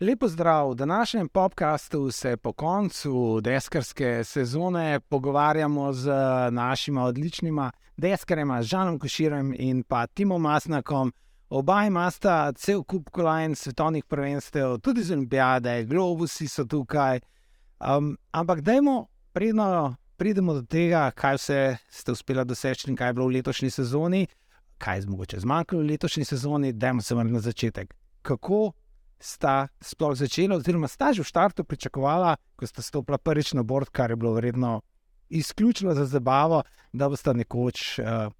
Lepo zdrav, v današnjem podkastu se po koncu deskarske sezone pogovarjamo z našima odličnima deskarjema, Žanom Koširjem in pa Timo Masnakom. Oba imata cel kup kolajn svetovnih prvenstev, tudi z Olimpijade, globusi so tukaj. Um, ampak dajmo, predno pridemo do tega, kaj vse ste uspeli doseči in kaj je bilo v letošnji sezoni, kaj je mogoče zmanjkalo v letošnji sezoni, dajmo se vrniti na začetek. Kako sta sploh začela, oziroma sta že v startu pričakovala, ko sta stopila prvič na bord, kar je bilo vredno izključno za zabavo, da boste nekoč uh,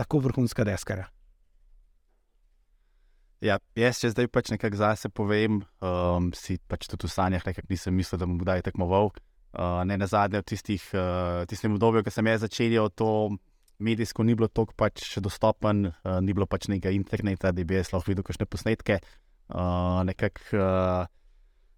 tako vrhunska deskara. Ja, jaz, če zdaj pač nekako zase povem, um, si pač tudi v sanjah nisem mislil, da bom kdaj tekmoval. Uh, ne na zadnje, v tistih, uh, tistem obdobju, ko sem jaz začel, to medijsko ni bilo tako pač dostopen, uh, ni bilo pač nekaj interneta, da bi jaz lahko videl kakšne posnetke. Uh, nekako uh,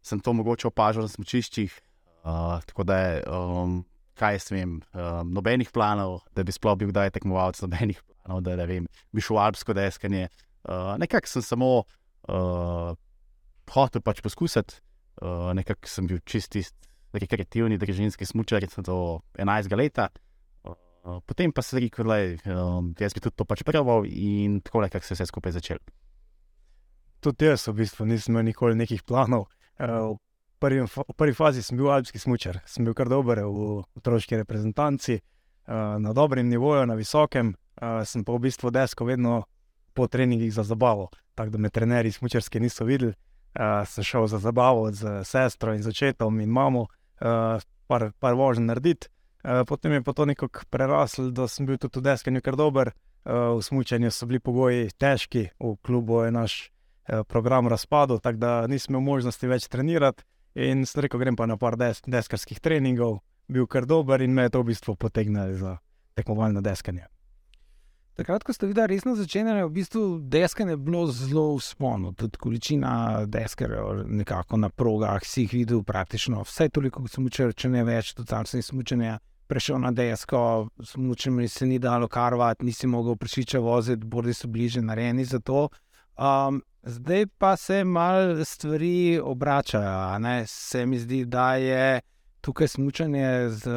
sem to mogoče opažal na smočiščih, uh, tako da je, um, kaj jaz vem, um, nobenih planov, da bi sploh bil kdaj tekmovalec, nobenih planov, da ne vem, bi šel v alpsko deskanje. Uh, nekako sem samo uh, hotel pač poskusiti, uh, nekako sem bil čisti rekreativni družinski smočar do 11 let. Uh, potem pa se rekel, da um, jaz bi tudi to pač prval in tako nekako se je vse skupaj začel. Tudi jaz v bistvu nisem imel nikoli nekih planov. Uh, v, prvi, v prvi fazi sem bil alpski smočar, sem bil kar dober v otroški reprezentanci, uh, na dobrem nivoju, na visokem, uh, sem pa v bistvu desko vedno po treningih za zabavo. Tako da me trenerji smočarske niso videli, sem šel za zabavo z sestro in začetom in mamo, uh, par, par vožnj narediti. Uh, potem je pa to nekako preraslo, da sem bil tudi v deskanju kar dober. Uh, v smočanju so bili pogoji težki, v klubu je naš uh, program razpadel, tako da nisem imel možnosti več trenirati. In sem rekel, grem pa na par des deskarskih treningov, bil kar dober in me je to v bistvu potegnilo za tekmovalno deskanje. Takrat, ko ste videli resno začenjanje, v bistvu deskanje bilo zelo uspono, tudi količina deskarjev nekako na progah, si jih videl praktično vse toliko, kot sem učil, če ne več, tudi sam sem smučenje. Prešel na desko, smučem se ni dalo karvati, nisi mogel prešiča voziti, bodi so bliže narejeni za to. Um, zdaj pa se malo stvari obračajo. Se mi zdi, da je tukaj smučanje z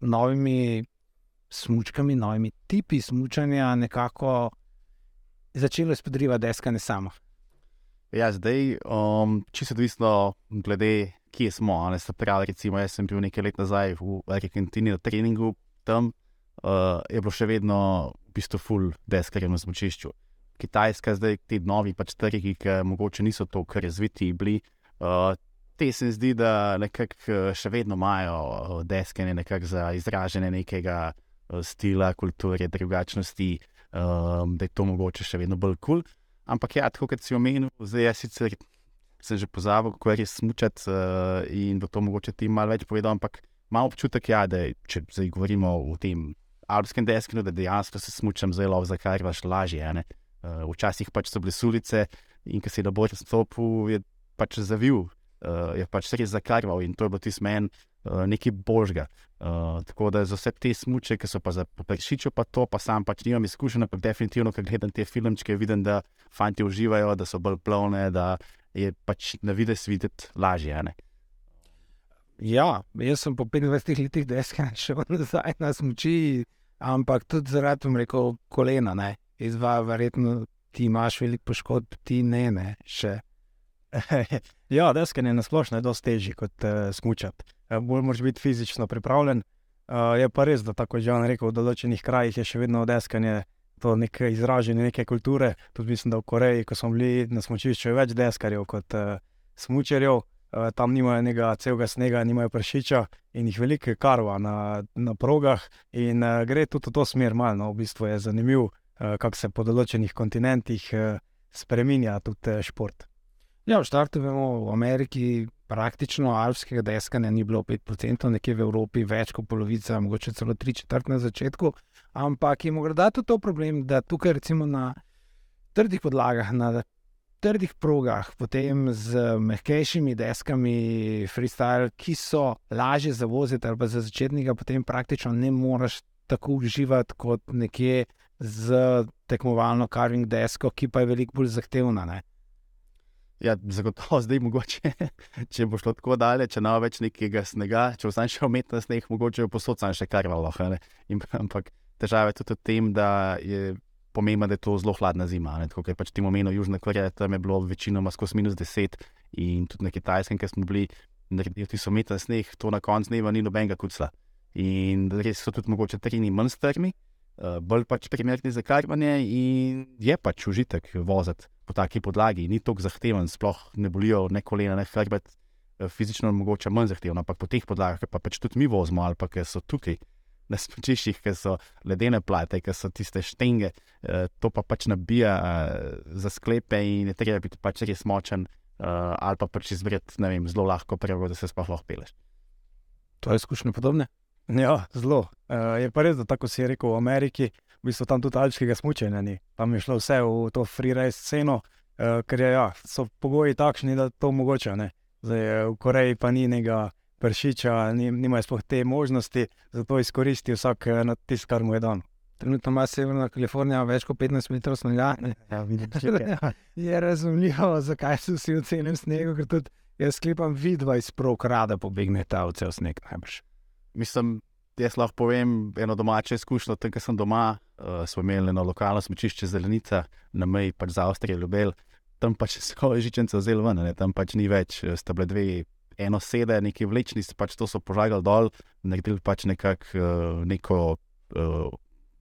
novimi smočkami, novimi tipi smočanja, nekako začelo spodrivati deskanje samo. Ja, zdaj, um, se odvisno, glede, kje smo. Ali se pravi, recimo, jaz sem bil nekaj let nazaj v Argentini na treningu, tam uh, je bilo še vedno v bistvu full deskarjev na smočišču. Kitajska, zdaj ti novi pač trgi, ki mogoče niso tako razviti, bili. Uh, te se zdi, da nekako uh, še vedno imajo uh, deskanje nekako za izražanje nekega stila, kulture, drugačnosti, um, da je to mogoče še vedno bolj kul. Cool. Ampak ja, tako kot si omenil, zdaj jaz sicer sem že pozabil, kako je smučati uh, in bo to mogoče ti malo več povedal, ampak imam občutek, ja, da če zdaj govorimo o tem alpskem deskinu, da dejansko se smučam zelo, zakaj vaš lažje. Uh, včasih pač so bile sulice in ko si da boš stopil, je pač zavil, uh, je pač res zakarval in to je bilo tisto meni. Eh, nekaj božga. Uh, tako da za vse te smoče, ki so pa za popršičo, pa to, pa sam pač nimam izkušen, ampak definitivno, ker gledam te filmčke, vidim, da fanti uživajo, da so bolj plovne, da je pač na vides videti lažje. Ne? Ja, jaz sem po 25 letih deska šel nazaj na smoči, ampak tudi zaradi, rekel, kolena, ne. Izvaja, verjetno ti imaš veliko poškodb, ti ne, ne, še. ja, deskanje na splošno je dosti težje kot uh, smučati. Uh, bolj moraš biti fizično pripravljen. Uh, je pa res, da tako že vam rekel, v določenih krajih je še vedno deskanje. To je nekaj izražene neke kulture. Tudi mislim, da v Koreji, ko smo bili na smočišču, je več deskarjev kot uh, smočerjev. Uh, tam nimajo nekega celega snega, nimajo pršiča in jih veliko karva na, na progah. In uh, gre tudi v to smer, malo. No, v bistvu je zanimivo, uh, kako se po določenih kontinentih uh, spremenja tudi uh, šport. Ja, v štartu vemo, v Ameriki praktično alpskega deskanja ni bilo 5%, nekje v Evropi več kot polovica, mogoče celo 3-4 na začetku. Ampak je morda tudi to problem, da tukaj recimo na trdih podlagah, na trdih progah, potem z mehkejšimi deskami, freestyle, ki so lažje za voziti ali za začetnika, potem praktično ne moreš tako uživati kot nekje z tekmovalno carving desko, ki pa je veliko bolj zahtevna. Ne? Ja, zagotovo zdaj mogoče, če bo šlo tako daleč, če ne več nekega snega, če bo sam še umetno sneg, mogoče bo posod sam še karvalo. Ampak težava je tudi v tem, da je pomembno, da je to zelo hladna zima. Tako je pač ti omenil Južna Koreja, tam je bilo večinoma skozi minus 10 in tudi na Kitajskem, ker smo bili naredili ti so umetni sneg, to na koncu dneva ni nobenega kucla. In res so tudi mogoče terini manj strmi, bolj pač primerni za karvanje in je pač užitek voziti po taki podlagi, ni tako zahteven, sploh ne bolijo ne kolena, ne hrbet, eh, fizično mogoče manj zahteven, ampak po teh podlagah, pa pač tudi mi vozimo, ali pa ker so tukaj na smočiščih, ker so ledene plate, ker so tiste štenge, eh, to pa pač nabija eh, za sklepe in je treba biti pač res močen, ali pa pač izbrati zelo lahko prvo, da se sploh lahko peleš. To je izkušnja podobne? Ja, zelo. Je pa res, da tako si rekel v Ameriki v bistvu tam tudi alpskega smučanja ni. Tam je šlo vse v to freeride sceno, uh, ker je, ja, so pogoji takšni, da to omogoča. Zdaj, eh, v Koreji pa ni nekega pršiča, nimajo sploh te možnosti, zato izkoristi vsak na tisto, kar mu je dan. Trenutno ima Severna Kalifornija več kot 15 metrov snega. Ja, ja, je razumljivo, zakaj so vsi v celem snegu, ker tudi jaz sklepam, vidva iz prokrada pobegne ta v cel sneg. Najbrž. Mislim, jaz lahko povem eno domačo izkušnjo. Tam, ko sem doma, uh, smo imeli eno lokalno smočišče Zelenica na meji pač za Avstrijo, Ljubel. Tam pač so žičence vzeli ven, ne? tam pač ni več, eh, sta bile dve, eno sede, neki vlečni, pač to so požagali dol, naredili pač nekak, uh, neko. Uh,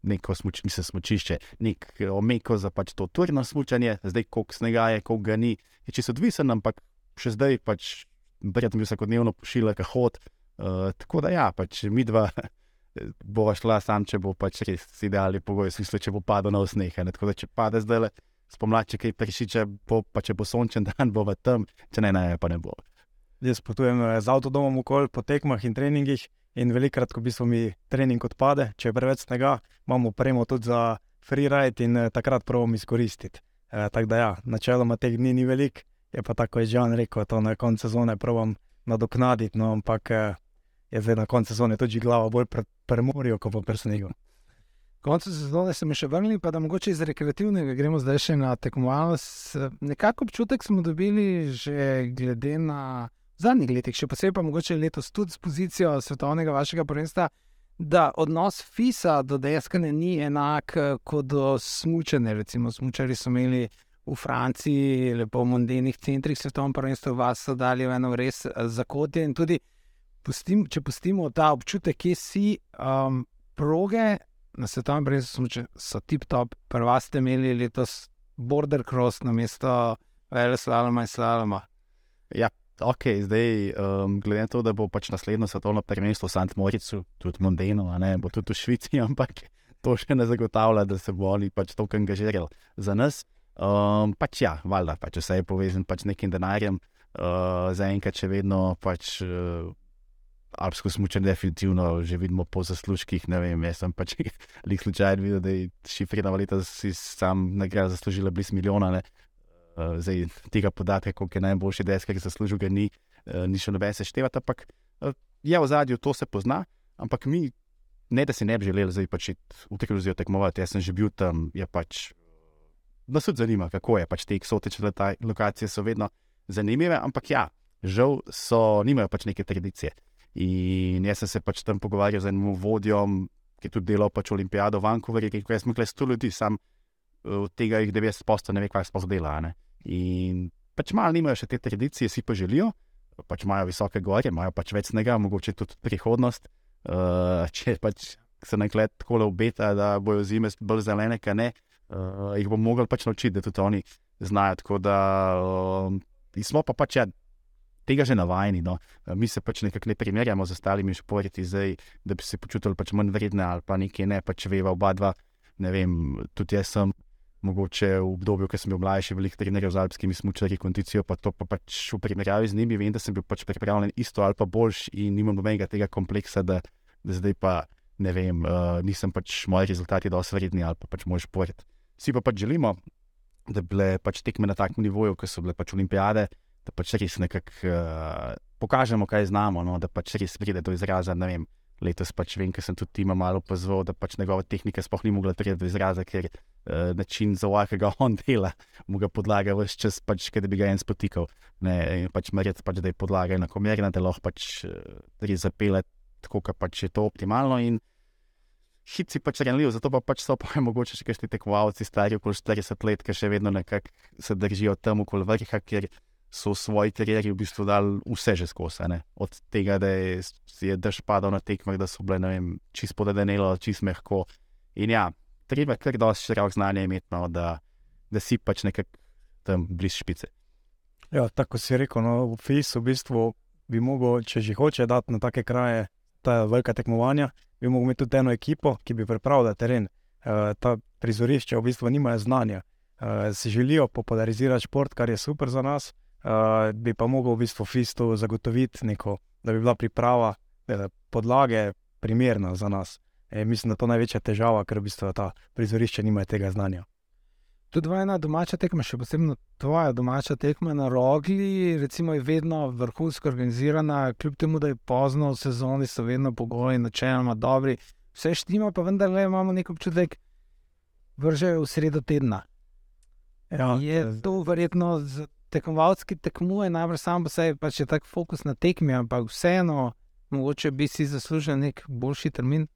Neko smuč, mislim, smočišče, nek omeko za pač to turno smočanje, zdaj koliko snega je, koliko ga ni. Je čisto odvisen, ampak še zdaj pač, verjetno bi vsakodnevno pošiljal, kahod, uh, Eh, tako da, ja, pač mi dva bova šla sam, če bo pač res idealni pogoj, smisel, če bo padlo na usnehe. Tako da, če pade zdaj le spomladi, če kaj prešiče, bo pa če bo sončen dan, bo v tem, če ne, ne, pa ne bo. Jaz potujem eh, z avtodomom okoli po tekmah in treningih. In velikrat, ko bi smo mi trening odpade, če je preveč snega, imamo premo tudi za freeride in eh, takrat pravim izkoristiti. E, tako da, ja, načeloma teh dni ni veliko, je pa tako, kot je že on rekel, to na koncu sezone pravim nadoknaditi. No, ampak je zdaj na koncu sezone tudi glava bolj premorijo, kot pa presnega. Koncu sezone se mi še vrnili, pa da mogoče iz rekreativnega gremo zdaj še na tekmovalnost. Nekako občutek smo dobili že glede na zadnjih letih, še posebej pa mogoče letos tudi s pozicijo svetovnega vašega prvenstva. Da odnos FISA do deskanja ni enak kot do smučanja. Recimo, smučari so imeli v Franciji, lepo v mondenih centrih svetovnega prvenstva, vas so dali v eno res zakotje. In tudi pustim, če pustimo ta občutek, kje si, um, proge na svetovnem prvenstvu so tip-top, prva ste imeli letos border cross na mesto Veleslaloma in Slaloma. Ja. Ok, zdaj, um, glede na to, da bo pač naslednjo svetovno prvenstvo v St. Moricu, tudi Mondeno, ne bo tudi v Švici, ampak to še ne zagotavlja, da se bo oni pač toliko angažirali za nas. Um, pač ja, valjda, pač vse je povezano pač z nekim denarjem, uh, zaenkrat še vedno pač. Uh, alpsko smočanje, definitivno že vidimo po zaslužkih. Ne vem, jaz sem pač lik slučajen videl, da je šifrirana valeta si sam nagrada zaslužila blizu milijona. Uh, zdaj tega podatka, koliko je najboljši desk, ki zasluži, ga ni, uh, ni še noben seštevati. Ampak uh, je v zadju, to se pozna. Ampak mi, ne da si ne bi želeli zdaj pač krizi tekmovati, jaz sem že bil tam, je pač. Nas tudi zanima, kako je pač te eksotične lokacije, so vedno zanimive, ampak ja, žal so, nimajo pač neke tradicije. In jaz sem se pač tam pogovarjal z enim vodjom, ki je tudi delal pač olimpijado v Vancouverju, ki je rekel: 100 ljudi, sam eh, od tega jih 90 posto ne ve, kaj sploh dela. Ne? In pač malo nimajo še te tradicije, si pa želijo, pač imajo visoke gore, imajo pač več snega, mogoče tudi prihodnost. Uh, če pač se nekaj tako obeta, da bojo zime bolj zelene, kaj ne, uh, jih bomo mogli pač naučiti, da tudi oni znajo. Tako da uh, smo pa pač. Ja, tega že navajeni. No. Mi se pač nekako ne primerjamo z ostalimi športi, zdaj, da bi se počutili pač manj vredne ali pa nekaj ne, pač veva oba dva. Ne vem, tudi jaz sem. Mogoče v obdobju, ko sem bil mlajši, veliko trenerjev z alpskimi smočarji, kondicijo, pa to pa pač v primerjavi z njimi, vem, da sem bil pač pripravljen isto ali pa boljši in nimam nobenega tega kompleksa, da, da zdaj pa ne vem, uh, nisem pač moji rezultati dosti vredni ali pa pač moj šport. Vsi pa pač želimo, da bi bile pač tekme na takem nivoju, kot so bile pač olimpijade, da pač res nekako uh, pokažemo, kaj znamo, no, da pač res pride do izraza. Vem, letos pač vem, ker sem tudi tima malo pozval, da pač njegova tehnika sploh ni mogla priti do izraza, ker uh, način za vsakega on dela, mu ga podlaga vse čas, pač, da bi ga en spotikal. Ne, pač meriti, pač, da je podlaga enakomerna, da lahko pač res zapele tako, kot pač je to optimalno. In hitci pač renljiv, zato pa pač so pa mogoče še kakšni tekmovalci, stari okoli 40 let, ki še vedno nekako se držijo tam okoli vrha, ker so v svoji karieri v bistvu dali vse že skozi. Od tega, da je, je dež padal na tekmah, da so bile vem, čist podedenelo, čist mehko. In ja, treba je kar dosti širok znanje imeti, no, da, da si pač nekako tam blizu špice. Ja, tako si rekel, no, FIS v bistvu bi mogel, če že hoče dati na take kraje, ta velika tekmovanja, bi mogel imeti tudi eno ekipo, ki bi pripravila teren. Uh, ta prizorišča v bistvu nimajo znanja. Uh, si želijo popularizirati šport, kar je super za nas, uh, bi pa mogel v bistvu FISTU zagotoviti neko, da bi bila priprava ne, podlage primerna za nas. E, mislim, da je to največja težava, ker v bistvu ta prizorišča nimajo tega znanja. Tudi ena domača tekma, še posebej tvoja domača tekma na rogli, recimo, je vedno vrhunsko organizirana, kljub temu, da je pozno v sezoni, so vedno pogoji, načeloma dobri. Vse štima, pa vendar le imamo nek občutek, vržejo v sredo tedna. Ja, je to verjetno tekmovalec, ki tekmuje, najbrž sam po sebi, pa če je tako fokus na tekmi, ampak vseeno, mogoče bi si zaslužil nek boljši termin.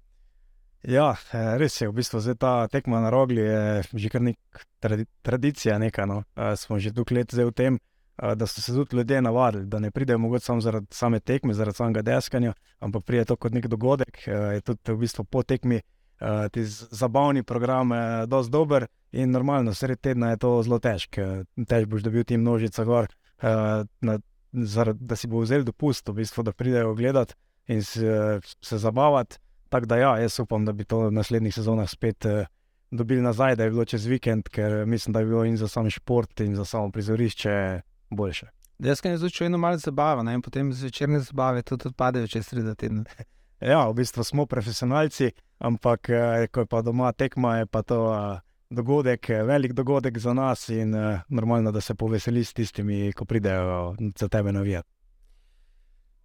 Ja, res je, v bistvu ta tekma na rogli je že kar nek tradi tradicija. Neka, no. uh, smo že dolgo let v tem, da so se tudi ljudje navadili, da ne pridejo mogoče samo zaradi same tekme, zaradi samega deskanja, ampak pride to kot nek dogodek. Uh, je tudi v bistvu po tekmi uh, ti zabavni program, uh, dosti dober. In normalno, sred tedna je to zelo težko, tež boš dobil ti množica gor, uh, na, zar, da si bo vzel dopust, v bistvu, da pridejo gledati in se, se zabavati. Tako da, ja, jaz upam, da bi to v naslednjih sezonah spet uh, dobili nazaj, da je bilo čez vikend, ker mislim, da je bilo in za sam šport, in za samo prizorišče boljše. Jaz sem začel eno malo zabavati, in potem zvečerne zabave tudi odpadejo čez sredo tedna. ja, v bistvu smo profesionalci, ampak uh, ko je pa doma tekma, je pa to. Uh, dogodek, eh, velik dogodek za nas in normalno, da se poveseli s tistimi, ko pridejo za tebe navijati.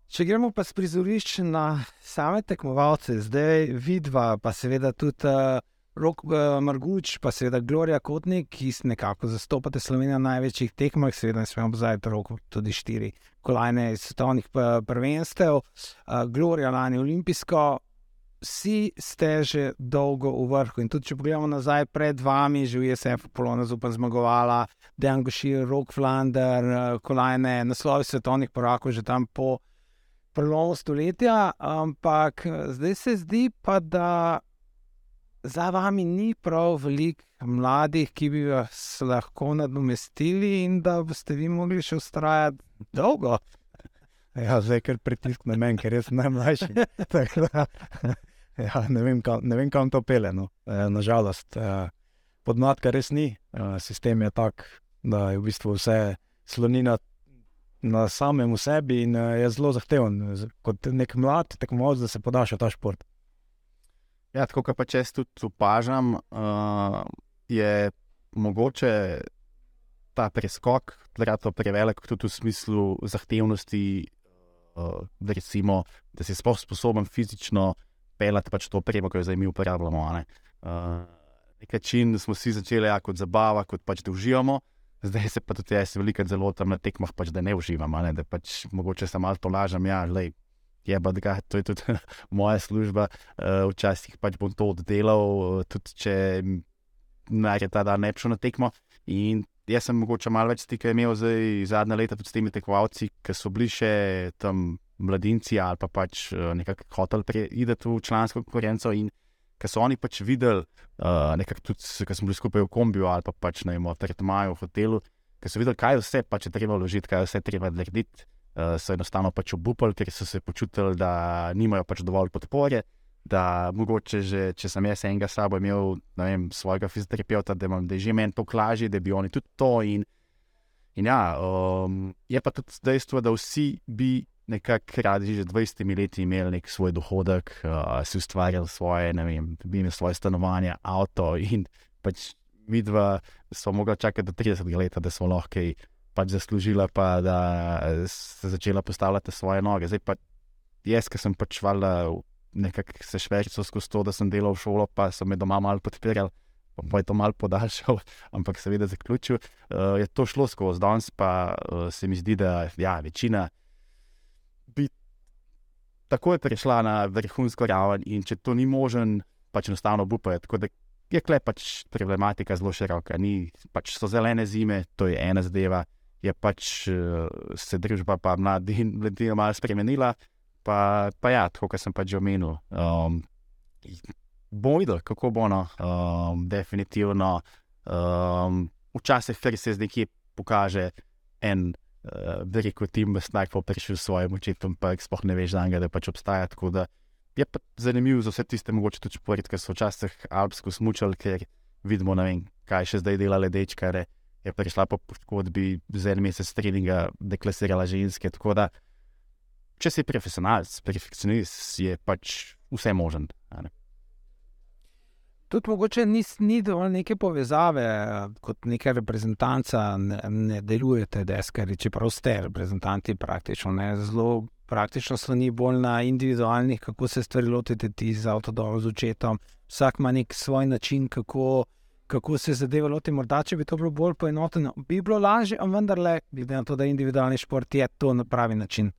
Če gremo pa s prizorišča na same tekmovalce, zdaj vidva, pa seveda tudi uh, Rok uh, Marguč, pa seveda Gloria Kotnik, ki nekako zastopate Slovenijo na največjih tekmah, seveda ne smemo pozabiti roko, tudi štiri kolajne svetovnih prvenstev, uh, Gloria lani olimpijsko, vsi ste že dolgo v vrhu. In tudi, če pogledamo nazaj, pred vami, že v ESF, Polona Zupan zmagovala, Dejan Gošir, Rok Flander, eh, kolajne, naslovi svetovnih porakov, že tam po prelomu stoletja. Ampak eh, zdaj se zdi pa, da za vami ni prav veliko mladih, ki bi vas lahko nadomestili in da boste vi mogli še ustrajati dolgo. Ja, zdaj, ker pritisk na meni, ker sem najmlajši. ja, ne, vem, kam, ne vem, kam to pele. No. E, nažalost, e, podmladka res ni. E, sistem je tak, da je v bistvu vse sloni na, samem sebi in e, je zelo zahteven. Kot nek mlad, tako malo, da se podaš v ta šport. Ja, tako kot pa če jaz tudi opažam, uh, je mogoče ta preskok, da je to prevelik, tudi v smislu zahtevnosti uh, da, recimo, da si sposoben fizično pelati pač to opremo, ki jo zdaj mi uporabljamo. Ne? Uh, nekaj čin smo si začeli ja, kot zabava, kot pač da uživamo. Zdaj se pa tudi jaz veliko zelo tam na tekmah, pač, da ne uživam, ne? da pač mogoče se malo to lažem. Ja, lej, je pa da, to je tudi moja služba. Uh, včasih pač bom to oddelal, tudi če naj ta dan ne šel na tekmo. In jaz sem mogoče malo več stika imel zdaj zadnja leta tudi s temi tekmovalci, ki so bili še tam mladinci ali pa pač eh, nekako hotel priti v člansko konkurenco. In ker so oni pač videli, uh, nekako tudi, ker smo bili skupaj v kombiju ali pa pač na eno tretmajo v hotelu, ker so videli, kaj vse pač je treba vložiti, kaj vse treba narediti. Uh, so enostavno pač obupali, ker so se počutili, da nimajo pač dovolj podpore, da mogoče, že, če sem jaz enega sabo imel, vem, svojega fizioterapeuta, da, imam, da je že meni to klažje, da bi oni tudi to. In, in ja, um, je pa tudi dejstvo, da vsi bi nekako radi že 20 leti imeli nek svoj dohodek, uh, si ustvarjali svoje, ne vem, imeli svoje stanovanje, avto in pač mi dva smo mogli čakati do 30 let, da smo lahko kaj pač zaslužila, pa da se začela postavljati svoje noge. Zdaj pa jaz, ki sem pač valjda nekako se švečil skozi to, da sem delal v šolo, pa so me doma malo podpirali. Pa je to malo podaljšal, ampak seveda zaključil. Uh, je to šlo skozi danes, pa uh, se mi zdi, da ja, večina bi tako je prišla na vrhunsko raven in če to ni možen, pač enostavno bupajo. Tako da je klep pač problematika zelo široka. Ni, pač so zelene zime, to je ena zadeva, je pač uh, se družba pa mladi in mladi malo spremenila. Pa, pa ja, tako kot sem pač omenil. Um, videli, kako bo ono, um, definitivno. Um, včasih se zdaj nekje pokaže en, da je kot tim, da je prišel s svojim očetom, pa sploh ne veš, da je pač obstaja. Tako da je pa zanimivo za vse tiste, mogoče tudi šporiti, ki so včasih alpsko smučali, ker vidimo, vem, kaj še zdaj dela ledečka. Je prišla po poškodbi za en mesec treninga, deklasirala ženske. Tako da, če si profesionalc, perfekcionist, je pač vse možen. Tudi mogoče ni, ni dovolj neke povezave, kot neka reprezentanca, ne, ne delujete, deskari, čeprav ste reprezentanti, praktično ne zelo praktično sloni bolj na individualnih, kako se stvari lotite ti z avtodomom, z očetom. Vsak ima nek svoj način, kako, kako se zadeve loti. Morda, če bi to bilo bolj poenoteno, bi bilo lažje, ampak vendarle, glede na to, da je individualni šport je to na pravi način.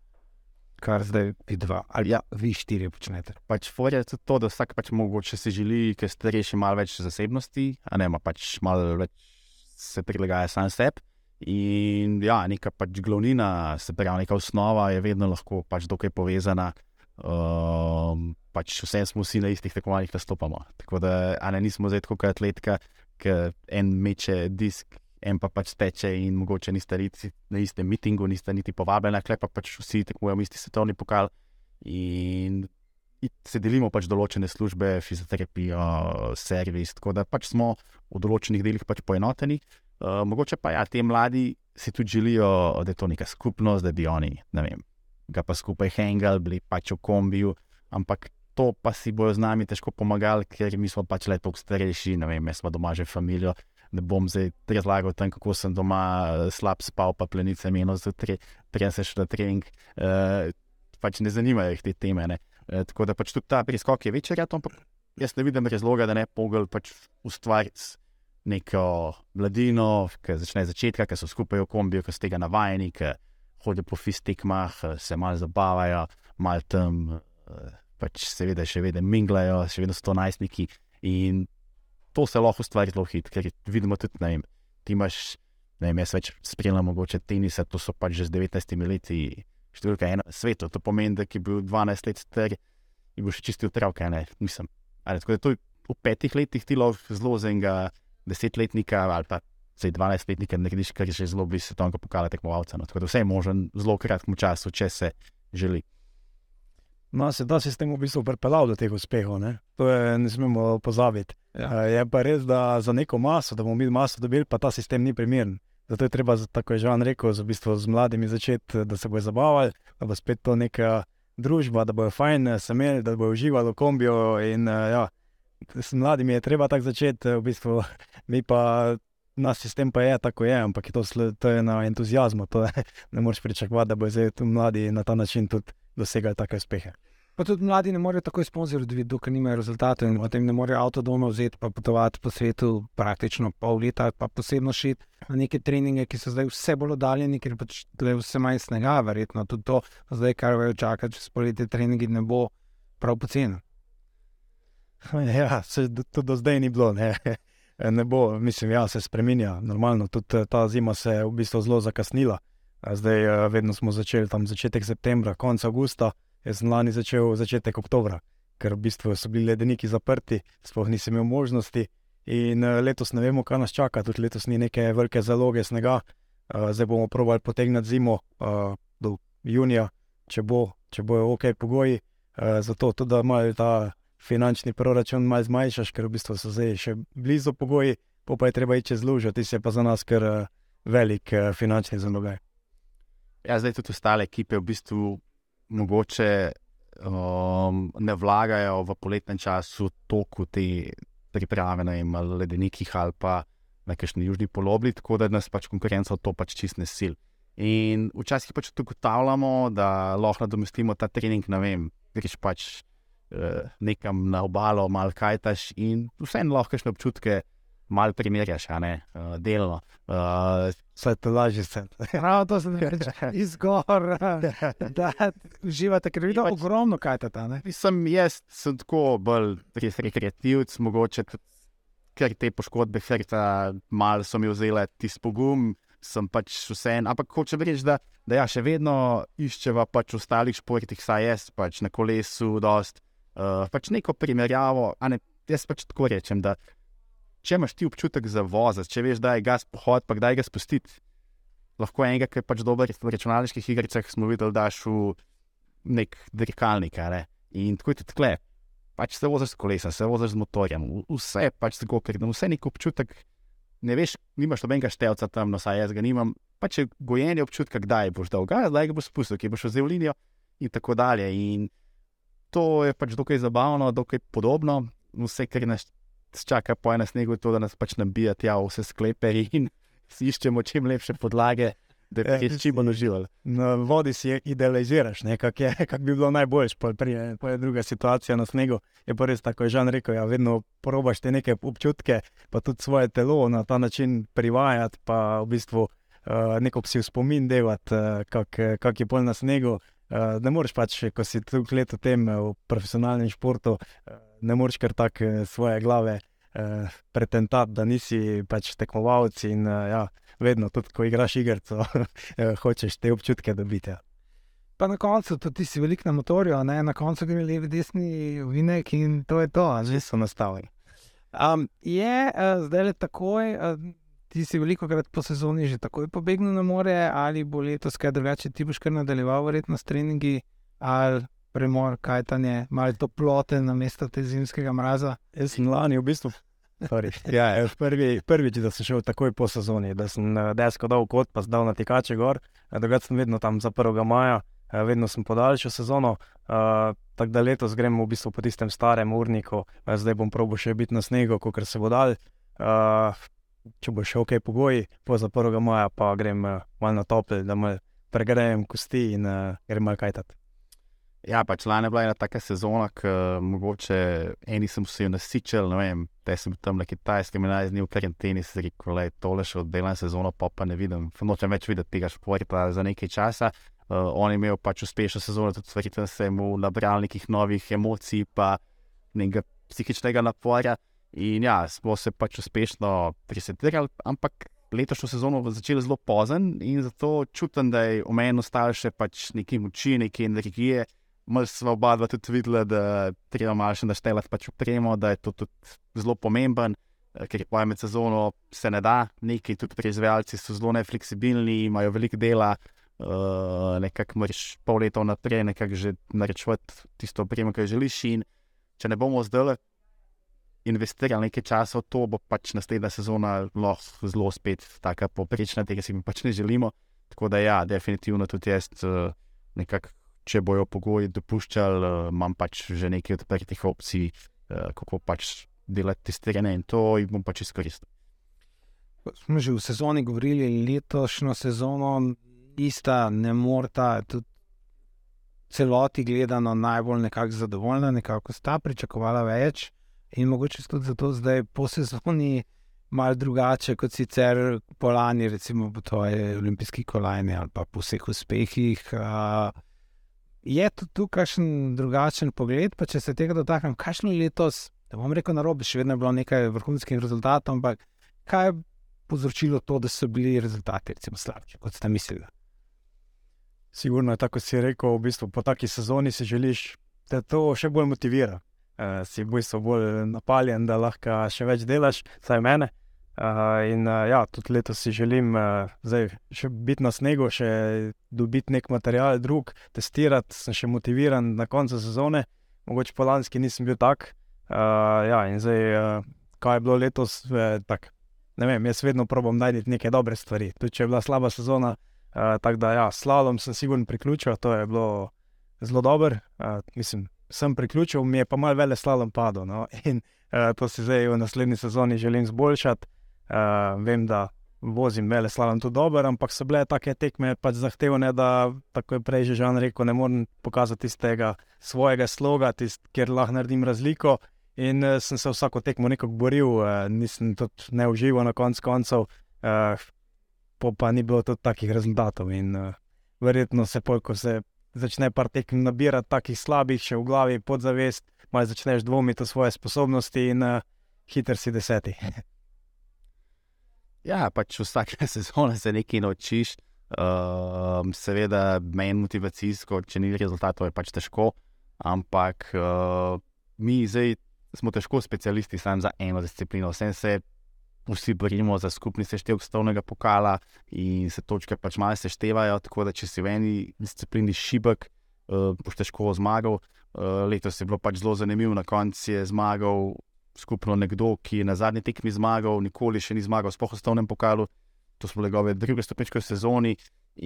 Kar zdaj vi dva ali ja, vi štiri počnete. Pač je to, da vsak pač mogoče si želi, ker starejši malo več zasebnosti, a ne ima pač malo več se prilagaja sam sebi. In ja, neka pač glavnina, se pravi, neka osnova je vedno lahko pač dokaj povezana. Um, pač vse smo vsi na istih tekmovanjih, da stopamo. Tako da ne, nismo zdaj kot atletka, ki en meče disk, en pa pač teče in mogoče niste na istem mitingu, niste niti povabljeni, klep pa pač vsi tekmujemo isti svetovni pokal. In se delimo pač določene službe, fizioterapijo, servis, tako da pač smo v določenih delih pač poenoteni. Uh, mogoče pa ja, ti mladi si tudi želijo, da je to neka skupnost, da bi oni, ne vem, ga pa skupaj hengali, bili pač v kombiju, ampak to pa si bojo z nami težko pomagali, ker mi smo pač le toliko starejši, ne vem, jaz pa doma že familijo. Ne bom zdaj razlagal tam, kako sem doma eh, slab spal, pa plenice prej sem šel na trening. Uh, pač ne zanimajo jih te teme. Uh, tako da pač tudi ta preskok je večji, ampak jaz ne vidim razloga, da ne pogel pač ustvariti neko mladino, ki začne začetka, ki so skupaj v kombiju, ki so tega navajeni, ki hodijo po fistikmah, se malo zabavajo, malo tam, pač seveda še vedno minglajo, še vedno so to najstniki. In to se lahko ustvari zelo hitro, ker vidimo tudi, da ti imaš, ne vem, jaz več spremljam mogoče tenisa, to so pač že z 19 leti. Številka ena na svetu, to pomeni, da je bil 12 let star in bo še čistil travke. Mislim. Ali, tako da to v petih letih ti lahko zelo z enega desetletnika ali pa zdaj dvanajstletnika narediš, kar je že zelo blizu svetovnega pokala tekmovalca. No. Tako da vse je možno v zelo kratkem času, če se želi. No, se ta sistem v bistvu pripeljal do teh uspehov, ne? to je, ne smemo pozabiti. Ja. Je pa res, da za neko maso, da bomo mi maso dobili, pa ta sistem ni primeren. Zato je treba, tako je že on rekel, z, v bistvu z mladimi začeti, da se bojo zabavali, da bo spet to neka družba, da bojo fajn se imeli, da bojo uživali v kombiju. In, ja, s mladimi je treba tako začeti, v bistvu, mi pa. Naš sistem pa je tako, je, ampak je to, to je na entuzijazmu. Je, ne moreš pričakovati, da bo zdaj tu mladi na ta način tudi dosegali take uspehe. Pa tudi mladi ne morejo tako sponzorirati, dokler nimajo rezultatov in potem ne morejo avto doma vzeti in potovati po svetu praktično pol leta, pa posebno šiti na neke treninge, ki so zdaj vse bolj oddaljeni, ker pač je vse manj snega, verjetno tudi to, zdaj, kar vejo čakati, če spolite treningi, ne bo prav poceni. Ja, se tudi do zdaj ni bilo. Ne. ne bo, mislim, ja, se spremenja. Normalno, tudi ta zima se je v bistvu zelo zakasnila. Zdaj, eh, vedno smo začeli tam začetek septembra, konec avgusta, jaz sem lani začel začetek oktobra, ker v bistvu so bili ledeniki zaprti, sploh nisem imel možnosti. In eh, letos ne vemo, kaj nas čaka, tudi letos ni neke velike zaloge snega. Eh, zdaj bomo provali potegniti zimo do junija, če, bo, če bojo ok pogoji. Zato tudi, da imajo ta finančni proračun malo zmanjšaš, ker v bistvu so zdaj še blizu pogoji, pa je treba iti čez lužo, ti se pa za nas kar velik finančni zalogaj. Ja, zdaj tudi ostale ekipe v bistvu mogoče um, ne vlagajo v poletnem času toliko te priprave na ledenikih ali pa na kakšni južni polobli, tako da nas pač konkurenca to pač čist ne sil. In včasih pač tudi ugotavljamo, da lahko nadomestimo ta trening, ne vem, greš pač uh, nekam na obalo, malo kajtaš in vseeno lahko še občutke malo primerjaš, a ne uh, delno. Uh, Vse to lažje se. Prav to se ne reče. Izgor, da uživate, ker vidite ogromno kajtata. ne. Sem jaz, sem tako bolj res rekreativc, mogoče tudi, ker te poškodbe srca malo so mi vzele tisti pogum, sem pač vseen. Ampak hočem reči, da, da ja, še vedno iščeva pač v ostalih športih, saj jaz pač na kolesu, dost, uh, pač neko primerjavo. a Ne, jaz pač tako rečem, da če imaš ti občutek za voziti, če veš, da je gas pohod, pa kdaj ga spustiti. Lahko enega, ki je pač dober v računalniških igrah, smo videli, da daš v nek dirkalnik. Ne? In tako je tkle. Pač se voziš s kolesom, se voziš z motorjem, vse je pač tako, ker imaš nek občutek. Ne veš, nimaš nobenega števca tam, no, saj jaz ga nimam. Pač je gojenje občutka, kdaj boš dal gas, kdaj ga boš spustil, ki boš vzel linijo in tako dalje. In to je pač dokaj zabavno, dokaj podobno. Vse, kar nas čaka po enem snegu, je to, da nas pač nabija tja vse sklepe in si iščemo čim lepše podlage, da Ja, bi res čim bolj uživali. Na vodi si idealiziraš, kako kak bi bilo najboljše, pa pa je druga situacija na snegu. Je pa res tako, je Žan rekel, ja, vedno probaš te neke občutke, pa tudi svoje telo na ta način privajati, pa v bistvu uh, neko si v spomin delati, uh, kak, kak je pol na snegu. Uh, ne moreš pač, ko si tu let v tem v profesionalnem športu, uh, ne moreš kar tako uh, svoje glave uh, pretentati, da nisi pač tekmovalec in uh, ja, vedno, tudi ko igraš igrico, eh, hočeš te občutke dobiti. Ja. Pa na koncu tudi ti si velik na motorju, ne? na koncu gre levi, desni vinek in to je to. Že so nastavljeni. Um, je uh, zdaj le takoj, uh, ti si veliko krat po sezoni že takoj pobegnil na more, ali bo letos kaj drugače, ti boš kar nadaljeval, verjetno s treningi, ali premor, kajtanje, malo toplote na mesto te zimskega mraza. Jaz sem lani v bistvu. sorry, Ja, prvi, prvič, da sem šel takoj po sezoni, da sem eh, desko dal kot, pa zdal na tekače gor. Eh, Drugače sem vedno tam za 1. maja, eh, vedno sem podaljšal sezono. Uh, tako da letos gremo v bistvu po tistem starem urniku, zdaj bom probo še biti na snegu, kot se bo dal. Uh, če bo še ok pogoji, po za 1. maja pa grem uh, malo na topel, da me pregrejem kosti in uh, grem malo kajtat. Ja, pač lani je bila ena taka sezona, ki mogoče eni sem se jo nasičil, ne vem, te sem tam na kitajskem in naj z njim v karanteni, se rekel, le tole še oddelam sezono, pa pa ne vidim, nočem več videti tega športa za nekaj časa. Uh, on je imel pač uspešno sezono, tudi verjetno se mu nabral nekih novih emocij, pa nekega psihičnega napora. In ja, smo se pač uspešno presetirali, ampak letošnjo sezono bo začel zelo pozen in zato čutim, da je v meni ostalo še pač nekaj moči, nekaj energije. Smo oba dva tudi videla, da treba malo še naštevati pač upremo, da je to tudi zelo pomemben, ker je pojem sezono se ne da, nekaj tudi proizvajalci so zelo nefleksibilni, imajo veliko dela, uh, nekako moraš pol leta vnaprej nekako že narekovati tisto opremo, ki jo želiš. In če ne bomo zdaj investirali nekaj časa v to, bo pač naslednja sezona lahko zelo spet taka poprečna, tega si mi pač ne želimo. Tako da ja, definitivno tudi jaz uh, nekako če bojo pogoji dopuščali, uh, imam pač že nekaj odprtih opcij, uh, kako pač delati testiranje in to jih bom pač izkoristil. Smo že v sezoni govorili, letošnjo sezono ista, ne morta, tudi celoti gledano najbolj nekako zadovoljna, nekako sta pričakovala več in mogoče tudi zato zdaj po sezoni mal drugače kot sicer po lani, recimo po tvoji olimpijski kolajni ali pa po vseh uspehih. Uh, je tudi tu kakšen drugačen pogled, pa če se tega dotaknem, kakšno je letos, da bom rekel na robe, še vedno je bilo nekaj vrhunskih rezultatov, ampak kaj je povzročilo to, da so bili rezultati recimo slabši, kot ste mislili? Sigurno je tako, kot si rekel, v bistvu po taki sezoni si želiš, da to še bolj motivira. Uh, si v bistvu bolj napaljen, da lahko še več delaš, vsaj mene. Uh, in uh, ja, tudi letos si želim uh, zdaj še biti na snegu, še dobiti nek material, drug, testirati, sem še motiviran na koncu sezone. Mogoče po lanski nisem bil tak. Uh, ja, in zdaj, uh, kaj je bilo letos, eh, tak, ne vem, jaz vedno probam najti neke dobre stvari. Tudi če je bila slaba sezona, Uh, tako da, ja, slalom sem sigurno priključil, to je bilo zelo dobro. Uh, mislim, sem priključil, mi je pa malo vele slalom padlo. No? In uh, to si zdaj v naslednji sezoni želim zboljšati. Uh, vem, da vozim vele slalom tudi dober, ampak so bile take tekme pač zahtevne, da tako je prej že Žan rekel, ne morem pokazati tistega svojega sloga, tist, kjer lahko naredim razliko. In uh, sem se vsako tekmo nekako boril, uh, nisem tudi ne užival na koncu koncev, uh, pa ni bilo tudi takih rezultatov. In uh, verjetno se, pol, ko se začne par tekem nabirati takih slabih, še v glavi podzavest, malo začneš dvomiti o svoje sposobnosti in uh, hiter si deseti. Ja, pač vsake sezone se nekaj naučiš. Uh, seveda, meni motivacijsko, če ni rezultatov, je pač težko. Ampak uh, mi zdaj smo težko specialisti samo za eno disciplino. Vsem se vsi borimo za skupni seštevek stovnega pokala in se točke pač malo seštevajo. Tako da, če si v eni disciplini šibek, uh, boš težko zmagal. Uh, letos je bilo pač zelo zanimivo, na koncu je zmagal skupno nekdo, ki je na zadnji tekmi zmagal, nikoli še ni zmagal, sploh v osnovnem pokalu. To smo njegove druge stopničke v sezoni.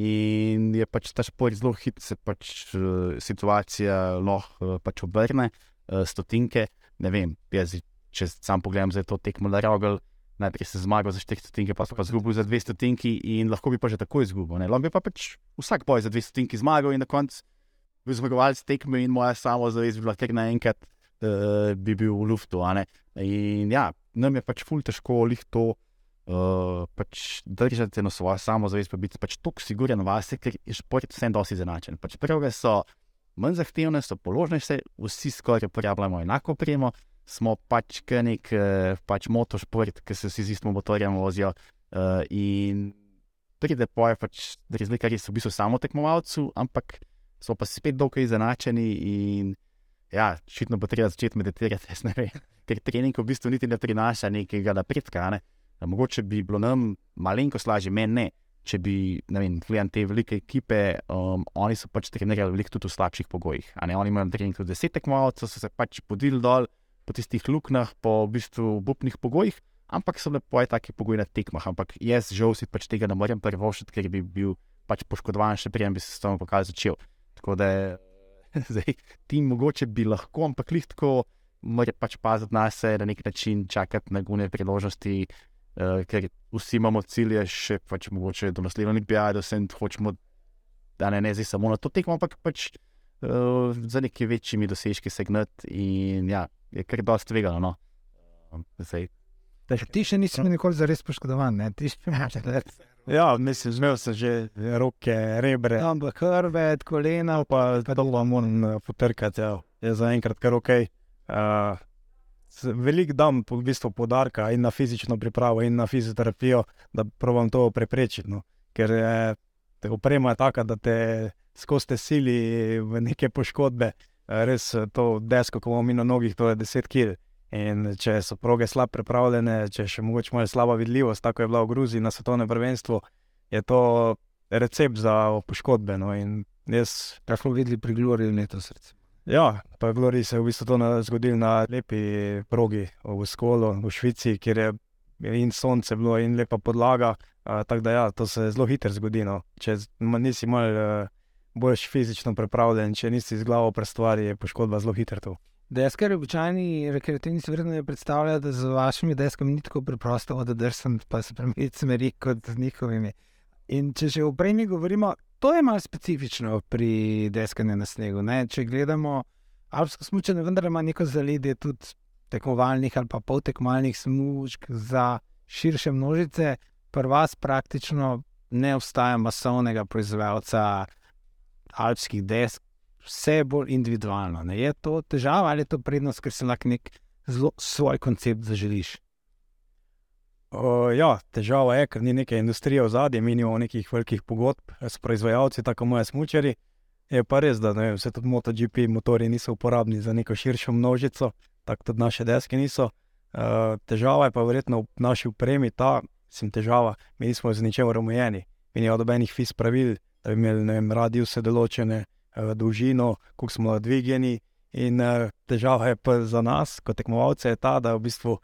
In je pač ta šport zelo hiter, se pač uh, situacija lahko uh, pač obrne, uh, stotinke. Ne vem, jaz, če sam pogledam za to tekmo na Rogel, najprej se zmagal za 4 stotinke, pa so pa zgubil za 2 stotinki in lahko bi pa že tako izgubil. Lahko bi pa pač vsak boj za 2 stotinki zmagal in na koncu bi zmagovalec tekme in moja samozavest bi bila kar naenkrat uh, bi bil v luftu. In ja, nam je pač ful težko lih to. Uh, pač držati na svojo samozavest, pa biti pač tako siguren vase, ker je šport vsem dosti zanačen. Pač prve so manj zahtevne, so položnejše, vsi skoraj uporabljamo enako opremo, smo pač nek pač motošport, ki se vsi z istim motorjem vozijo. Uh, in pride poje pač razlika, res v bistvu samo tekmovalcu, ampak so pa spet dokaj izenačeni in ja, šitno bo treba začeti meditirati, ker trening v bistvu niti ne prinaša nekega napredka. Ne? Mogoče bi bilo nam malenkost lažje, meni ne. Če bi, ne vem, gledali te velike ekipe, um, oni so pač trenirali veliko tudi v slabših pogojih. Oni imajo trening tudi deset tekmovalcev, so se pač podili dol po tistih luknjah, po v bistvu bupnih pogojih, ampak so lepo je taki pogoji na tekmah. Ampak jaz žal si pač tega ne morem privoščiti, ker bi bil pač poškodovan, še prej bi se s tem pokazal začel. Tako da Zdaj, ti mogoče bi lahko, ampak lahko moraš pač paziti na sebe, na nek način čakati na gune priložnosti, uh, ker vsi imamo cilje, še pač mogoče do naslednje olimpijade, da se hočemo, da ne, ne zdaj samo na to tekmo, ampak pač uh, za neki večjimi dosežki se gnati in ja, je kar dosti tvegano. No? Uh, Ti še nisi nikoli za res poškodovan, ne? ti še imaš res. Ja, mislim, zmel sem že roke, rebre. Ampak hrbet, kolena, pa to moram eh, potrkati. Ja. Je zaenkrat kar ok. Uh, Veliko dam v bistvu podarka in na fizično pripravo, in na fizioterapijo, da pravim to preprečiti. No. Ker je oprema je taka, da te skozi te sili v neke poškodbe, res to desko, ko imamo mi na nogih, to je 10 kg. In če so proge slabo pripravljene, če še mogoče malo slaba vidljivost, tako je bila v Gruziji na svetovnem prvenstvu, je to recept za poškodbe. No. Jaz, kaj smo videli pri Gloriju letos? Ja, pa je Glorij se v bistvu to zgodil na lepi progi v Skolu, v Švici, kjer je in sonce bilo in lepa podlaga. Tako da ja, to se zelo hitro zgodi. No. Če nisi malo bolj fizično pripravljen, če nisi z glavo prestvari, je poškodba zelo hitra. Deskar, običajni rekreativni svet ne predstavlja, da z vašimi deskami ni tako preprosto, da drsem pa se premiti smeri kot z njihovimi. In če že o prejmi govorimo, to je malo specifično pri deskanju na snegu. Ne? Če gledamo alpsko smučanje, vendar ima neko zaledje tudi tekmovalnih ali pa poltekmovalnih smučk za širše množice, pri vas praktično ne obstaja masovnega proizvajalca alpskih desk vse bolj individualno. Ne? Je to težava ali je to prednost, ker si lahko nek zelo svoj koncept zaželiš? Uh, ja, težava je, ker ni neke industrije v zadnjem, mi imamo nekih velikih pogodb s proizvajalci, tako moje smočari. Je pa res, da ne, vse te MotoGP motori niso uporabni za neko širšo množico, tako tudi naše deske niso. Uh, težava je pa verjetno v naši upremi ta, sem težava, mi nismo z ničemer omejeni, mi nimamo dobenih fis pravil, da bi imeli radiuse določene, uh, dolžino, kako smo dvignjeni. In uh, težava je pa za nas, kot tekmovalce, ta, da v bistvu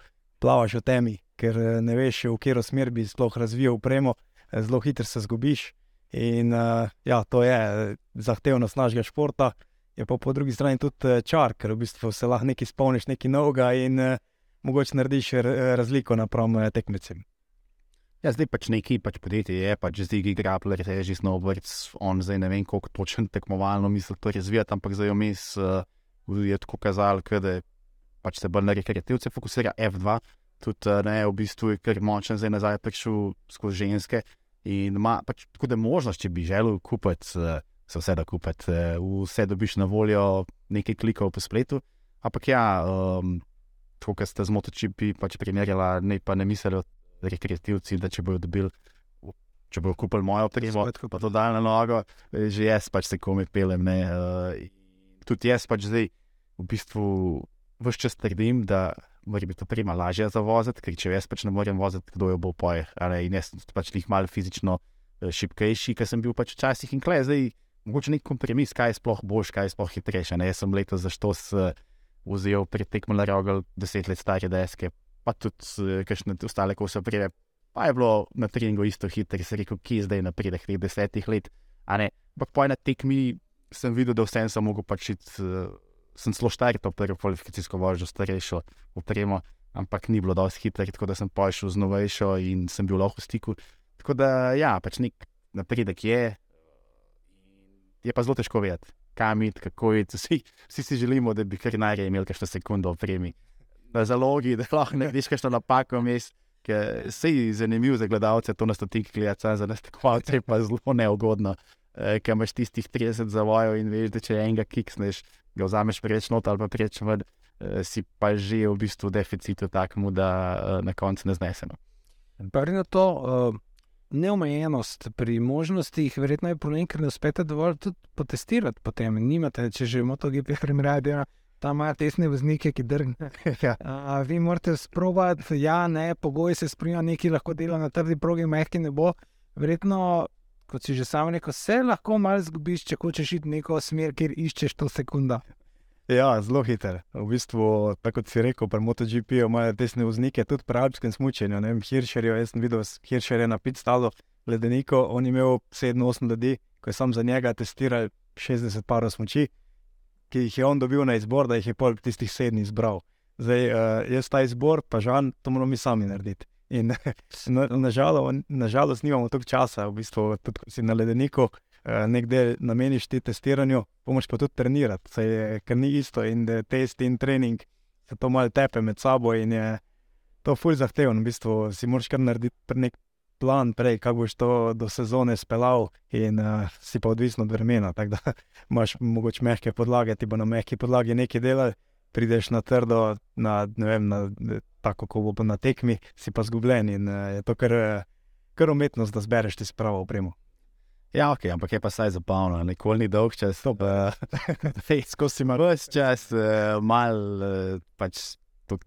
plavaš v temi, ker uh, ne veš, v katero smer bi sploh razvijal upremo, zelo hitro se zgubiš. In ja, to je zahtevnost našega športa. Je pa po drugi strani tudi čar, ker v bistvu se lahko nekaj spomniš, nekaj novega in mogoče narediš razliko napram tekmecem. Ja, zdaj pač neki pač podjetje je, pač zdaj ki Grappler, reži Snowboard, on zdaj ne vem, koliko točno tekmovalno misli to razvijati, ampak zdaj vmes uh, je tako kazal, da pač se bolj na rekreativce fokusira F2, tudi uh, ne, v bistvu je kar močen zdaj nazaj prišel skozi ženske in ima pač tako da možnost, če bi želel kupiti, uh, se vse da kupiti, uh, vse dobiš na voljo nekaj klikov po spletu, ampak ja, um, to, kar ste z motočipi pač primerjala, ne ne mislili rekreativci, da če bodo dobili, če bodo kupili mojo opremo, pa to daljno nogo, eh, že jaz pač se komi pelem. Ne, uh, tudi jaz pač zdaj v bistvu vse čas trdim, da mora biti oprema lažja za voziti, ker če jaz pač ne morem voziti, kdo jo bo poje. In jaz pač jih malo fizično eh, šipkejši, ker sem bil pač včasih in klej, zdaj mogoče nek kompromis, kaj je sploh boš, kaj je sploh hitrejše. Ne, jaz sem letos zašto s. Vzel pretekmo na rogel, deset let stare deske, pa tudi kakšne ostale, ko so prije. Pa je bilo na treningu isto hitro, se rekel, ki je zdaj na prideh teh desetih let. Ampak po eni tekmi sem videl, da vsem sem mogel pač iti, uh, sem zelo štar, to prvo kvalifikacijsko vožnjo, starejšo upremo, ampak ni bilo dosti hitro, tako da sem pošel z novejšo in sem bil lahko v stiku. Tako da ja, pač nek napredek je, je pa zelo težko vedeti, kam iti, kako iti. Vsi, vsi si želimo, da bi kar najraje imeli kakšno sekundo opremi na zalogi, da lahko ne vidiš, kaj napako vmes. Se je zanimivo za gledalce, to na stotink gledalce, za nas tekmovalce je pa zelo neugodno, eh, ker imaš tistih 30 zavojev in veš, da če enega kiksneš, ga vzameš preveč not ali pa preveč ven, eh, si pa že v bistvu deficitu takmu, da eh, na koncu ne znesemo. Prvi na to uh, neomejenost pri možnostih, verjetno je problem, ker ne uspete dovolj tudi potestirati potem. Nimate, če že MotoGP primerjajo tam imajo tesne voznike, ki drgnejo. ja. Vi morate sprobati, ja, ne, pogoji se spremljajo, nekaj lahko dela na trdi progi, mehki ne bo. Verjetno, kot si že sam rekel, se lahko malo zgubiš, če hočeš iti neko smer, kjer iščeš to sekundo. Ja, zelo hiter. V bistvu, tako kot si rekel, pri MotoGP imajo tesne voznike, tudi pri alpskem smučenju. Hiršerjo, jaz sem videl, Hiršer je na pit stalo, ledeniko, on je imel 7-8 ljudi, ko je sam za njega testiral 60 parov smoči ki jih je on dobil na izbor, da jih je pol tistih sedem izbral. Zdaj, uh, jaz ta izbor, pa žal, to moramo mi sami narediti. In nažalost, na nažalost, nimamo toliko časa, v bistvu, tudi si na ledeniku, uh, nekaj nameniš ti testiranju, pomoč pa tudi trenirati, saj je, ker ni isto in da test in trening se to malo tepe med sabo in je to fulj zahtevno. V bistvu si moraš kar narediti nek plan prej, kako boš to do sezone speljal, in uh, si pa odvisen od vremena. Tako da imaš mogoče mehke podlage, ti bo na mehki podlagi nekaj dela, prideš na trdo, na, vem, na, tako kot bo na tekmi, si pa zgubljen in uh, je to kar, kar umetnost, da zbereš ti spravo opremo. Ja, ok, ampak je pa saj zapolno, nikoli ni dolg čas. Skozi malo čas, uh, malo uh, pač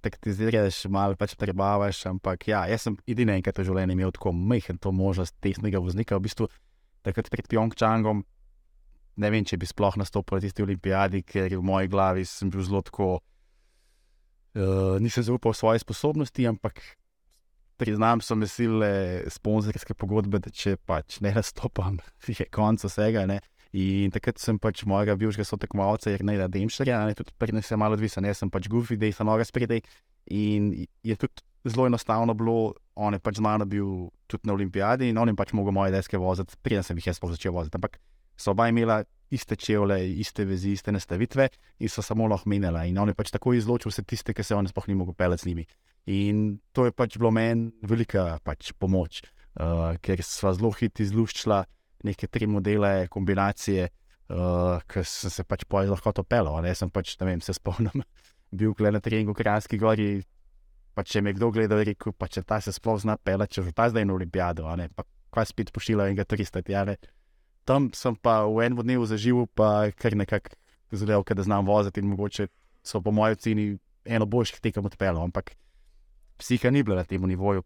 taktiziraš, malo pač prebavaš. Ampak ja, jaz sem edini enkrat v življenju imel tako majhen to možnost tehnega voznika. V bistvu takrat pred Pjongčangom, ne vem, če bi sploh nastopil na tisti olimpijadi, ker v moji glavi sem bil zelo tako. Uh, nisem zaupal svoje sposobnosti, ampak priznam, so me sile sponzorske pogodbe, da če pač ne nastopam, je konec vsega. Ne. In takrat sem pač mojega bivšega sotekmovalca, jer ne da Demšerja, ne tudi pri nas je malo odvisen, jaz sem pač Goofy, da sem noga spredaj. In je tudi zelo enostavno bilo, on je pač znano bil tudi na olimpijadi in on je pač mogel moje deske voziti, preden sem jih jaz sploh začel voziti. Ampak so oba imela iste čevlje, iste vezi, iste nastavitve in so samo lahko menjala. In on je pač tako izločil vse tiste, ki se on sploh ni mogel pelati z njimi. In to je pač bilo meni velika pač pomoč, uh, ker sva zelo hitro izluščila neke tri modele, kombinacije, uh, ki sem se pač pojjo lahko to pelal. Jaz sem pač, ne vem, se spomnim, bil na treningu v Kranjski gori. Pa če me kdo gleda, rekel, pa če ta se sploh zna pelati, če ta zdaj na olimpijado, a ne pa kaj spet pošilja enega 300 tjare. Tam sem pa v enem dnevu zaživel, pa kar nekako zelo, da znam voziti in mogoče so po mojem ceni eno boljših tekem odpeljal, ampak psiha ni bila na tem nivoju,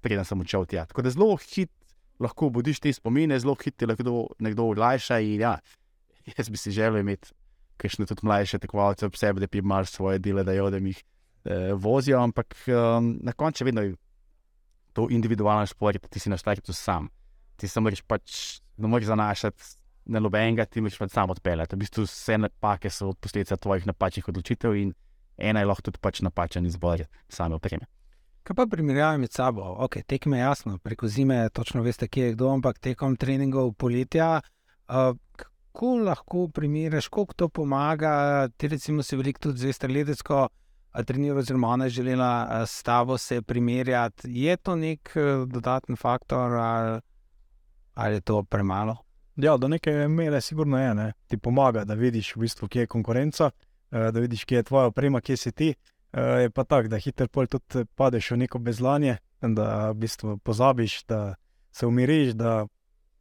preden sem odšel tja. Tako da zelo hit lahko budiš te spomine, zelo hitro lahko nekdo ulajša. Ja, jaz bi si želel imeti kakšne tudi mlajše tekmovalce ob sebi, da bi imeli svoje dele, da jih eh, vozijo, ampak um, na koncu vedno je to individualno šport, ti si na štartu sam. Ti se moraš pač, ne moreš zanašati na nobenega, ti moraš pač sam odpeljati. V bistvu vse napake so posledica tvojih napačnih odločitev in ena je lahko tudi pač napačen izbor same opreme. Kaj pa primerjave med sabo? Okay, tekme je jasno, preko zime točno veste, kje je kdo, ampak tekom treningov poletja. Uh, kako lahko primerjaš, koliko to pomaga? Ti recimo si veliko tudi zveste ledecko, treniraš, oziroma ona je želela s tabo se primerjati. Je to nek dodaten faktor ali, ali je to premalo? Ja, do neke mere, sigurno je. Ne? Ti pomaga, da vidiš, v bistvu, kje je konkurenca, da vidiš, kje je tvoja oprema, kje si ti. Je pa tako, da hitro tudi padeš v neko bezlanje, da v bistvu pozabiš, da se umiriš, da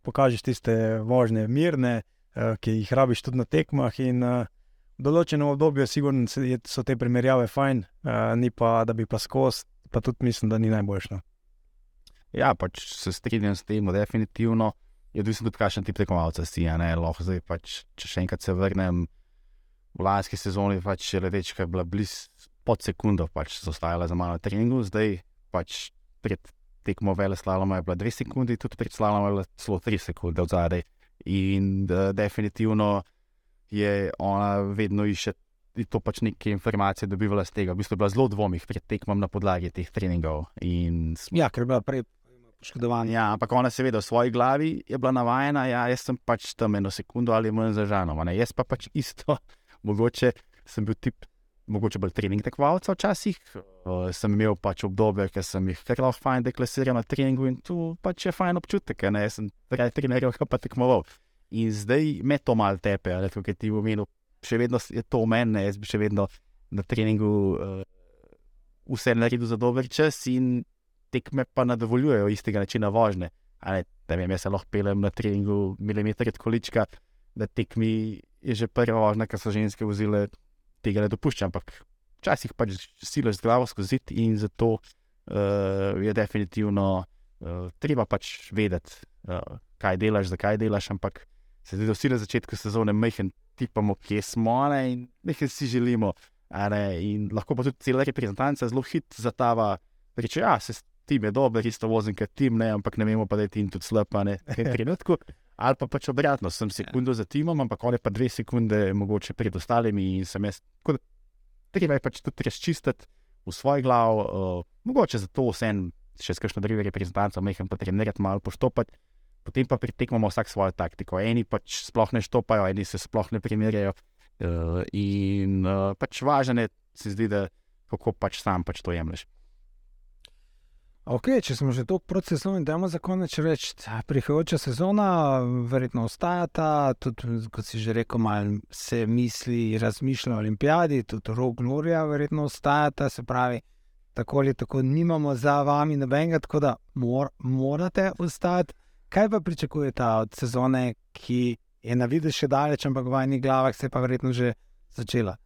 pokažeš tiste vožnje mirne, ki jih rabiš tudi na tekmah. In v določenem obdobju, sigurno so te primerjave fajn, ni pa, da bi pa skozi, pa tudi mislim, da ni najboljša. Ja, pač se strinjam s tem, definitivno je odvisno tudi, kakšen tip tekmovalca si. Zdaj, pač, če še enkrat se vrnem v lanski sezoni, pač je ledečka bila blizu pod sekundo, pač so ostajala za malo treningu, zdaj pač pred tekmo vele slaloma je bila dve sekundi, tudi pred slaloma je bila celo tri sekunde od zadaj. In da, definitivno je ona vedno išče. To pač neke informacije dobivala z tega. V bistvu je bila zelo dvomih pred tekmom na podlagi teh treningov. In... Ja, ker je bila prej poškodovana. Ja, ampak ona, seveda, v svoji glavi je bila navajena, ja, sem pač tam eno sekundo ali manj zažano. Jaz pa pač isto, mogoče sem bil tip, mogoče bolj trening tekmovalca včasih. Uh, sem imel pač obdobje, ker sem jih kar lahko fajn deklasiral na treningu in tu pač je fajn občutek, ker jaz sem prej treniral, pa tekmoval. In zdaj me to malo tepe, ali kaj ti imenu, še vedno je to meni, jaz bi še vedno na treningu uh, vse naredil za dober čas in tekme pa nadaljujejo istega načina vožnje. Ne, da vem, jaz se lahko pelem na treningu milimetre količka, da tekmi je že prva vožnja, kar so ženske vozile, tega ne dopuščam. Ampak včasih pač silo z glavo skozi in zato uh, je definitivno uh, treba pač vedeti, uh, kaj delaš, zakaj delaš. Ampak se zdi, da vsi na začetku sezone mehen tipamo, kje smo ne, in nekaj si želimo. In lahko pa tudi cela reprezentanca zelo hit za ta. Reče, ja, se tim je dober, isto vozim kot tim, ne, ampak ne vemo pa, da je tim tudi slab, ne, v tem trenutku. Ali pa pač obratno, sem sekundo za timom, ampak on je pa dve sekunde, mogoče pred ostalimi in sem jaz. Treba je pač tudi razčistiti v svoj glav, uh, mogoče zato vsem, še s kakšno drugo reprezentanco, mehem pa trenirati, malo poštopati, potem pa pritekamo vsak svojo taktiko. Eni pač sploh ne štopajo, eni se sploh ne primerjajo. Uh, in uh, pač važno je, se zdi, da kako pač sam pač to jemliš. Okay, če smo že tako procesovni, da imamo za konec da prihajajoča sezona verjetno ostaja ta, tudi kot si že rekel, malo se misli, razmišlja o olimpijadi, tudi rok Glorija verjetno ostaja ta, se pravi, tako ali tako nimamo za vami nobenega, tako da mor, morate ostati. Kaj pa pričakujete od sezone, ki je na vidi še daleč, ampak v vajnih glavah se je pa verjetno že začela?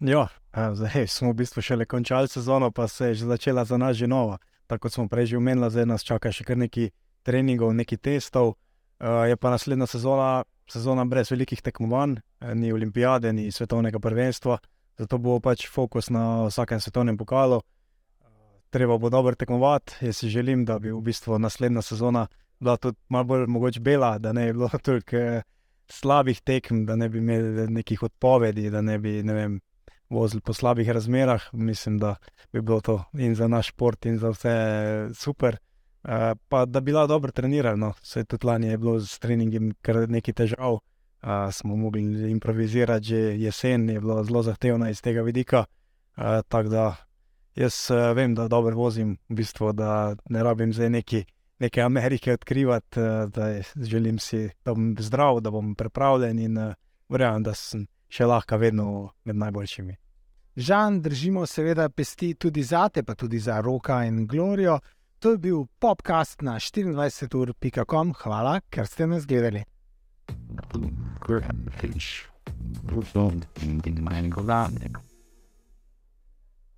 Ja, zdaj smo v bistvu šele končali sezono, pa se je že začela za nas že nova. Tako kot smo prej že omenili, zdaj nas čaka še kar nekaj treningov, nekaj testov. Je pa naslednja sezona, sezona brez velikih tekmovanj, ni olimpijade, ni svetovnega prvenstva, zato bo pač fokus na vsakem svetovnem pokalu. Treba bo dobro tekmovati. Jaz si želim, da bi v bistvu naslednja sezona bila tudi malo bolj mogoče bela, da ne bi bilo toliko slabih tekem, da ne bi imeli nekih odpovedi, da ne bi, ne vem vozili po slabih razmerah. Mislim, da bi bilo to in za naš šport, in za vse super. Uh, pa da bi bila dobro trenirana, no. vse tudi lani je bilo z treningom kar nekaj težav, uh, smo mogli improvizirati že jesen, je bilo zelo zahtevno iz tega vidika. Uh, Tako da jaz uh, vem, da dobro vozim, v bistvu, da ne rabim zdaj neki. Nekaj Amerike odkrivati, da želim si, da bom zdrav, da bom pripravljen in uh, verjamem, da sem še lahko vedno med najboljšimi. Žan, držimo seveda pesti tudi za te, pa tudi za roka in glorijo. To je bil podcast na 24.com. Hvala, ker ste nas gledali. Gremo, piš, v dom, in manj govane.